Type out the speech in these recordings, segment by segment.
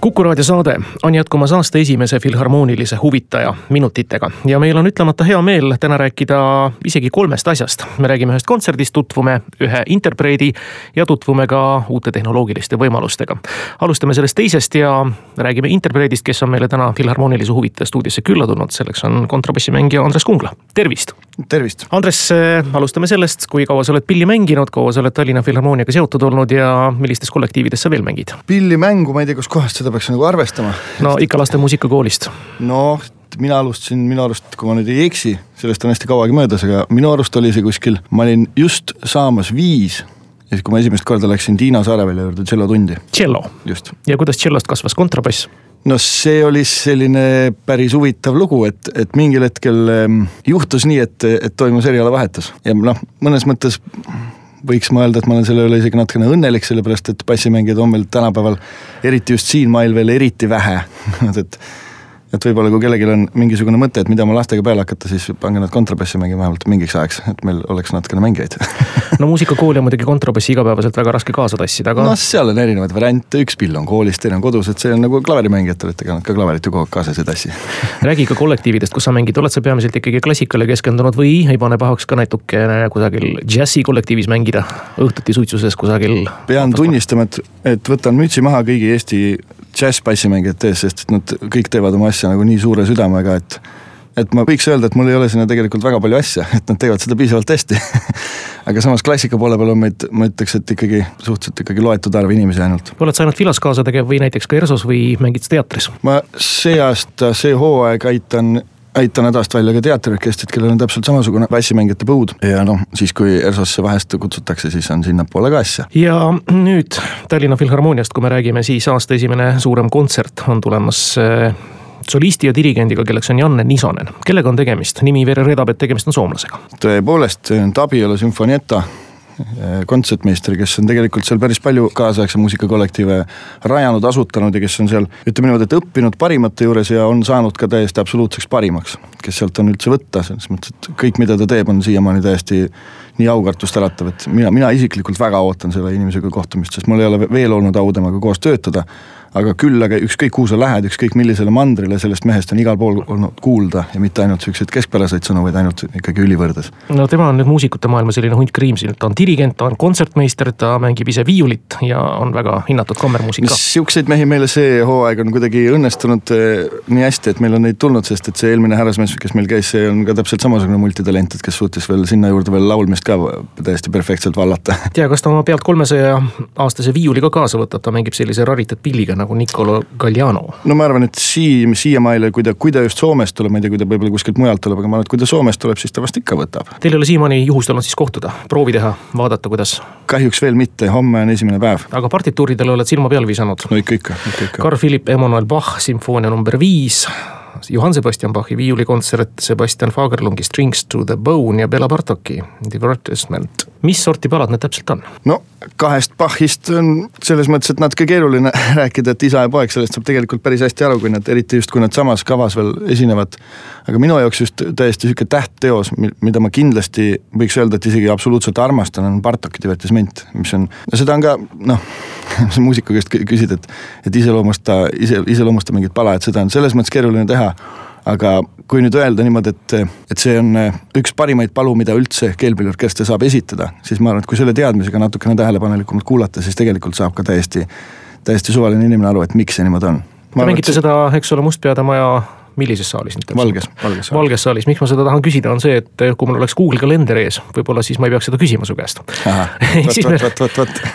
kuku raadio saade on jätkumas aasta esimese filharmoonilise huvitaja minutitega ja meil on ütlemata hea meel täna rääkida isegi kolmest asjast. me räägime ühest kontserdist, tutvume ühe interpreedi ja tutvume ka uute tehnoloogiliste võimalustega. alustame sellest teisest ja räägime interpreedist, kes on meile täna Filharmoonilise huvitaja stuudiosse külla tulnud, selleks on kontrabassimängija Andres Kungla, tervist. Tervist. Andres, alustame sellest, kui kaua sa oled pilli mänginud, kaua sa oled Tallinna Filharmooniaga seotud olnud ja millistes kollektiivides sa veel mängid? pillimängu, ma ei tea, kuskohast seda peaks nagu arvestama. no ikka laste muusikakoolist. noh, mina alustasin minu arust, kui ma nüüd ei eksi, sellest on hästi kauagi möödas, aga minu arust oli see kuskil, ma olin just saamas viis ja siis, kui ma esimest korda läksin Tiina Saarevälja juurde tšellotundi. tšello. ja kuidas tšellost kasvas kontrabass? No see oli selline päris huvitav lugu, et, et mingil hetkel ähm, juhtus nii, et, et toimus erialavahetus. Ja noh, mõnes mõttes võiks mõelda, et ma olen selle üle isegi natukene õnnelik, sellepärast et bassimängijaid on meil tänapäeval, eriti just siin mail veel eriti vähe. Et et võib-olla kui kellelgi on mingisugune mõte, et mida oma lastega peale hakata, siis pange nad kontrabassi mängima vähemalt mingiks ajaks, et meil oleks natukene mängijaid no muusikakooli on muidugi kontrabassi igapäevaselt väga raske kaasa tassida, aga. noh, seal on erinevaid variante, üks pill on koolis, teine on kodus, et see on nagu klaverimängijatele, et ega nad ka klaverit ju kogu aeg kaasas ei tassi räägi ka kollektiividest, kus sa mängid, oled sa peamiselt ikkagi klassikale keskendunud või ei pane pahaks ka natukene kusagil džässikollektiivis mängida õhtuti suitsuses kusagil? pean tunnistama, et, et võtan mütsi maha kõigi Eesti džässbassimängijate ees, sest nad kõik teevad oma asja nagu nii suure südamega, et et ma võiks öelda, et mul ei ole sinna tegelikult väga palju asja, et nad teevad seda piisavalt hästi aga samas klassika poole peal on meid, ma ütleks, et ikkagi suhteliselt ikkagi loetud arv inimesi ainult. oled sa ainult Filos kaasa tegev või näiteks ka ERSO-s või mängid teatris? ma see aasta, see hooaeg aitan aitan hädast välja ka teatriorkestrit, kellel on täpselt samasugune bassimängijate põud ja noh, siis kui ERSO-sse vahest kutsutakse, siis on sinnapoole ka asja. ja nüüd Tallinna Filharmooniast, kui me räägime, siis aasta esimene suurem kontsert on tulemas äh, solisti ja dirigendiga, kelleks on Janne Nisonen. kellega on tegemist, nimi veeredab, et tegemist on soomlasega. tõepoolest, sümfonieta Eh, kontsertmeister, kes on tegelikult seal päris palju kaasaegse muusikakollektiive rajanud, asutanud ja kes on seal ütleme niimoodi, et õppinud parimate juures ja on saanud ka täiesti absoluutseks parimaks. kes sealt on üldse võtta, selles mõttes, et kõik, mida ta teeb, on siiamaani täiesti nii aukartust äratav, et mina, mina isiklikult väga ootan selle inimesega kohtumist, sest mul ei ole veel olnud au temaga koos töötada aga küll, aga ükskõik kuhu sa lähed, ükskõik millisele mandrile, sellest mehest on igal pool olnud kuulda ja mitte ainult siukseid keskpäraseid sõnu, vaid ainult ikkagi ülivõrdes. no tema on nüüd muusikute maailma selline hunt kriimsil, ta on dirigent, ta on kontsertmeister, ta mängib ise viiulit ja on väga hinnatud kammermuusik ka. siukseid mehi meile see hooaeg on kuidagi õnnestunud eh, nii hästi, et meil on neid tulnud, sest et see eelmine härrasmees, kes meil käis, see on ka täpselt samasugune multitalent, et kes suutis veel sinna juurde veel laulmist ka täiesti perfektselt vallata. tea, kas ta oma pealt kolmesaja aastase viiuli ka kaasa võtab, ta mängib sellise raritat pilliga nagu Nicolo Galliano. no ma arvan, et siia, siiamaale, kui ta, kui ta just Soomest tuleb, ma ei tea, kui ta võib-olla kuskilt mujalt tuleb, aga ma arvan, et kui ta Soomest tuleb, siis ta vast ikka võtab. Teil ei ole siiamaani juhust olnud siis kohtuda, proovi teha, vaadata, kuidas? kahjuks veel mitte, homme on esimene päev. aga partituuridele oled silma peal visanud? no ikka, ikka, ikka, ikka. Carl Philipp Emmanuel Bach, sümfoonia number viis Johann Sebastian Bachi viiulikontsert, Sebastian Fagerlungi Strings to the Bone ja Bela Bartoki Divertisement. Mis sorti palad need täpselt on? no kahest Bachist on selles mõttes, et natuke keeruline rääkida, et isa ja poeg, sellest saab tegelikult päris hästi aru, kui nad, eriti just kui nad samas kavas veel esinevad. aga minu jaoks just täiesti sihuke tähtteos, mida ma kindlasti võiks öelda, et isegi absoluutselt armastan, on Bartoki Divertisement, mis on, no seda on ka noh muusika käest küsid, et, et iseloomusta, ise, iseloomusta mingit pala, et seda on selles mõttes keeruline teha aga kui nüüd öelda niimoodi, et, et see on üks parimaid palu, mida üldse keelpilliorkester saab esitada, siis ma arvan, et kui selle teadmisega natukene tähelepanelikumalt kuulata, siis tegelikult saab ka täiesti, täiesti suvaline inimene aru, et miks see niimoodi on. Te mängite seda, eks ole, Mustpeade maja millises saalis nüüd täpselt? valges, valges saalis. valges saalis, miks ma seda tahan küsida, on see, et kui mul oleks Google kalender ees, võib-olla siis ma ei peaks seda küsima su käest.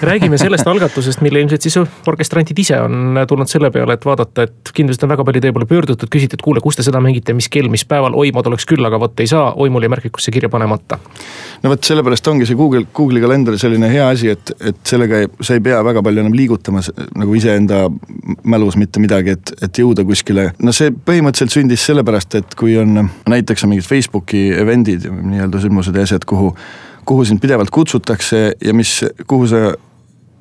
räägime sellest algatusest, mille ilmselt siis orkestrantid ise on tulnud selle peale, et vaadata, et kindlasti on väga palju teie poole pöördutud, küsitud, kuule, kus te seda mängite, mis kell, mis päeval, oi, ma tuleks küll, aga vot ei saa, oi, mul jäi märkmikusse kirja panemata. no vot sellepärast ongi see Google, Google'i kalender selline hea asi, et, et sellega ei, sa ei pea väga palju enam liigutama nagu iseenda mälus mitte midagi, et, et jõuda kuskile, no see põhimõtteliselt sündis sellepärast, et kui on näiteks on mingid Facebooki event'id, nii-öelda sündmused ja asjad, kuhu kuhu sind pidevalt kutsutakse ja mis, kuhu sa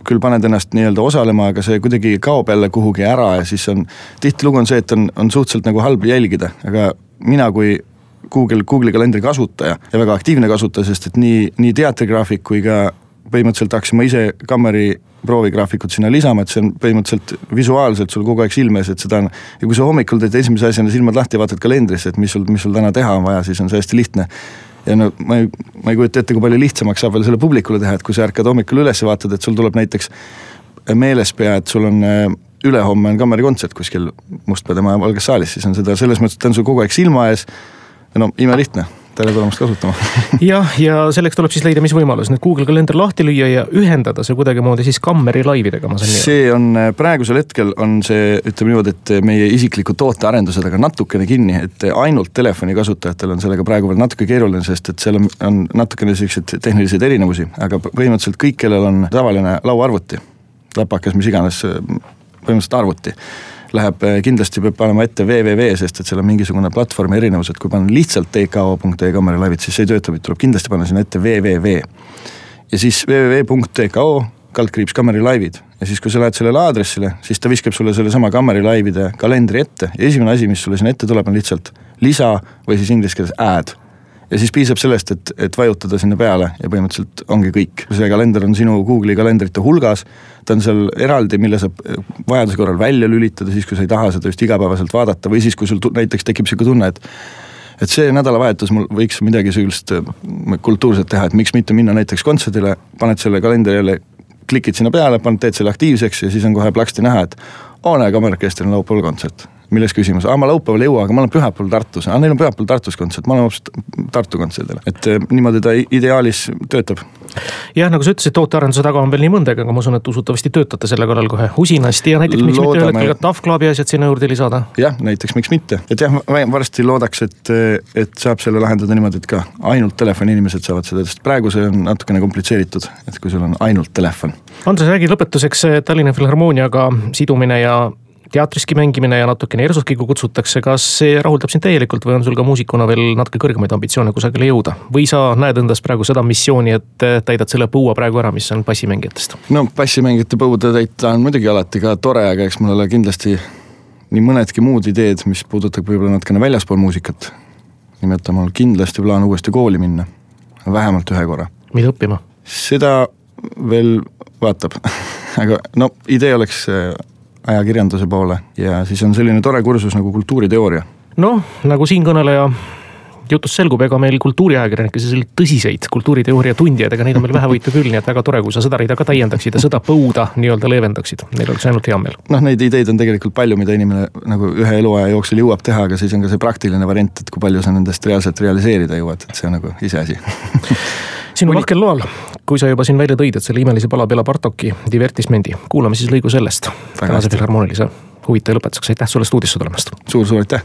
küll paned ennast nii-öelda osalema, aga see kuidagi kaob jälle kuhugi ära ja siis on, tihtilugu on see, et on, on suhteliselt nagu halb jälgida, aga mina kui Google, Google'i kalendri kasutaja ja väga aktiivne kasutaja, sest et nii, nii teatrigraafik kui ka põhimõtteliselt hakkasin ma ise kammeri proovigraafikut sinna lisama, et see on põhimõtteliselt visuaalselt sul kogu aeg silme ees, et seda on. ja kui sa hommikul teed esimese asjana silmad lahti ja vaatad kalendrisse, et mis sul, mis sul täna teha on vaja, siis on see hästi lihtne. ja no ma ei, ma ei kujuta ette, kui palju lihtsamaks saab veel selle publikule teha, et kui sa ärkad hommikul üles ja vaatad, et sul tuleb näiteks meeles pea, et sul on äh, ülehomme on kammerikontsert kuskil Mustpeade maja Valges saalis, siis on seda selles mõttes, et ta on sul kogu aeg silma ees. no imelihtne tere tulemast kasutama jah, ja selleks tuleb siis leida, mis võimalus nüüd Google kalender lahti lüüa ja ühendada see kuidagimoodi siis kammeri laividega, ma saan nii aru. see on äh, praegusel hetkel on see, ütleme niimoodi, et meie isikliku tootearendused aga natukene kinni, et ainult telefoni kasutajatel on sellega praegu veel natuke keeruline, sest et seal on, on natukene siukseid tehniliseid erinevusi, aga põhimõtteliselt kõik, kellel on tavaline lauaarvuti, läpakas, mis iganes, põhimõtteliselt arvuti läheb äh, kindlasti peab panema ette www, sest et seal on mingisugune platvormi erinevus, et kui panna lihtsalt tko.ee kaamera laivid, siis see ei tööta, vaid tuleb kindlasti panna sinna ette www. ja siis www.tko kaldkriips Kammeri laivid. Ja siis, kui sa lähed sellele aadressile, siis ta viskab sulle sellesama Kammeri laivide kalendri ette. Ja esimene asi, mis sulle sinna ette tuleb, on lihtsalt lisa või siis inglise keeles add ja siis piisab sellest, et, et vajutada sinna peale ja põhimõtteliselt ongi kõik. see kalender on sinu Google'i kalendrite hulgas, ta on seal eraldi, mille saab eh, vajaduse korral välja lülitada, siis kui sa ei taha seda just igapäevaselt vaadata või siis, kui sul näiteks tekib sihuke tunne, et et see nädalavahetus mul võiks midagi sihukest eh, kultuurset teha, et miks mitte minna näiteks kontserdile, paned selle kalendri jälle, klikid sinna peale, paned, teed selle aktiivseks ja siis on kohe plaksti näha, et oo näe, kammerorkestril on laupäeval kontsert milles küsimus, aa ma laupäeval ei jõua, aga ma olen pühapäeval Tartus, aa neil on pühapäeval Tartus kontsert, ma olen hoopis Tartu kontserdil, et eh, niimoodi ta ideaalis töötab. jah, nagu sa ütlesid, tootearenduse taga on veel nii mõndagi, aga ma usun, et usutavasti töötate selle kallal kohe usinasti ja näiteks miks Loodame... mitte ühel hetkel ka Tough Clubi asjad sinna juurde lisada? jah, näiteks miks mitte, et jah, varsti loodaks, et, et saab selle lahendada niimoodi, et ka ainult telefoniinimesed saavad seda, sest praegu see on natukene komplitseeritud, et kui sul on ainult telefon. Andres, räägi lõpetuseks Tallinna Filharmooniaga sidumine ja teatriski mängimine ja natukene ERSO-ski, kui kutsutakse, kas see rahuldab sind täielikult või on sul ka muusikuna veel natuke kõrgemaid ambitsioone kusagile jõuda? või sa näed endas praegu seda missiooni, et täidad selle põua praegu ära, mis on bassimängijatest? no bassimängijate põude täita on muidugi alati ka tore, aga eks mul ole kindlasti nii mõnedki muud ideed, mis puudutab võib-olla natukene väljaspool muusikat. nimelt on mul kindlasti plaan uuesti kooli minna, vähemalt ühe korra. mida õppima? seda veel vaatab aga no idee oleks ajakirjanduse poole ja siis on selline tore kursus nagu kultuuriteooria. noh, nagu siinkõneleja jutust selgub, ega meil kultuuriajakirjanikke selliseid tõsiseid kultuuriteooria tundjaid, ega neid on meil vähevõitu küll, nii et väga tore, kui sa seda rida ka täiendaksid ja seda põuda nii-öelda leevendaksid, meil oleks ainult hea meel. noh, neid ideid on tegelikult palju, mida inimene nagu ühe eluaja jooksul jõuab teha, aga siis on ka see praktiline variant, et kui palju sa nendest reaalselt realiseerida jõuad, et see on nagu iseasi sinu lahkel loal, kui sa juba siin välja tõid, et selle imelise pala Bela Bartoki divertismendi, kuulame siis lõigu sellest. tänase Filharmoonilise huvitaja lõpetuseks, aitäh sulle stuudiosse tulemast suur,. suur-suur aitäh